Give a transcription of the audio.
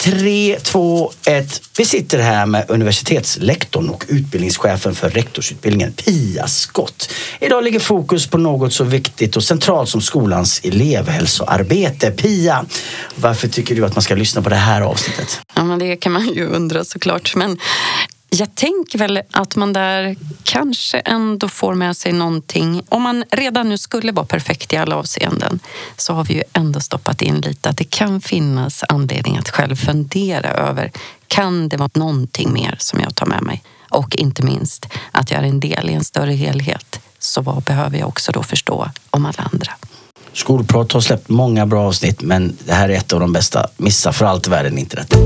3, 2, 1. Vi sitter här med universitetslektorn och utbildningschefen för rektorsutbildningen, Pia Skott. Idag ligger fokus på något så viktigt och centralt som skolans elevhälsoarbete. Pia, varför tycker du att man ska lyssna på det här avsnittet? Ja, men det kan man ju undra såklart. Men jag tänker väl att man där kanske ändå får med sig någonting. Om man redan nu skulle vara perfekt i alla avseenden så har vi ju ändå stoppat in lite att det kan finnas anledning att själv fundera över kan det vara någonting mer som jag tar med mig? Och inte minst att jag är en del i en större helhet. Så vad behöver jag också då förstå om alla andra? Skolprat har släppt många bra avsnitt men det här är ett av de bästa. Missa för allt i världen inte detta.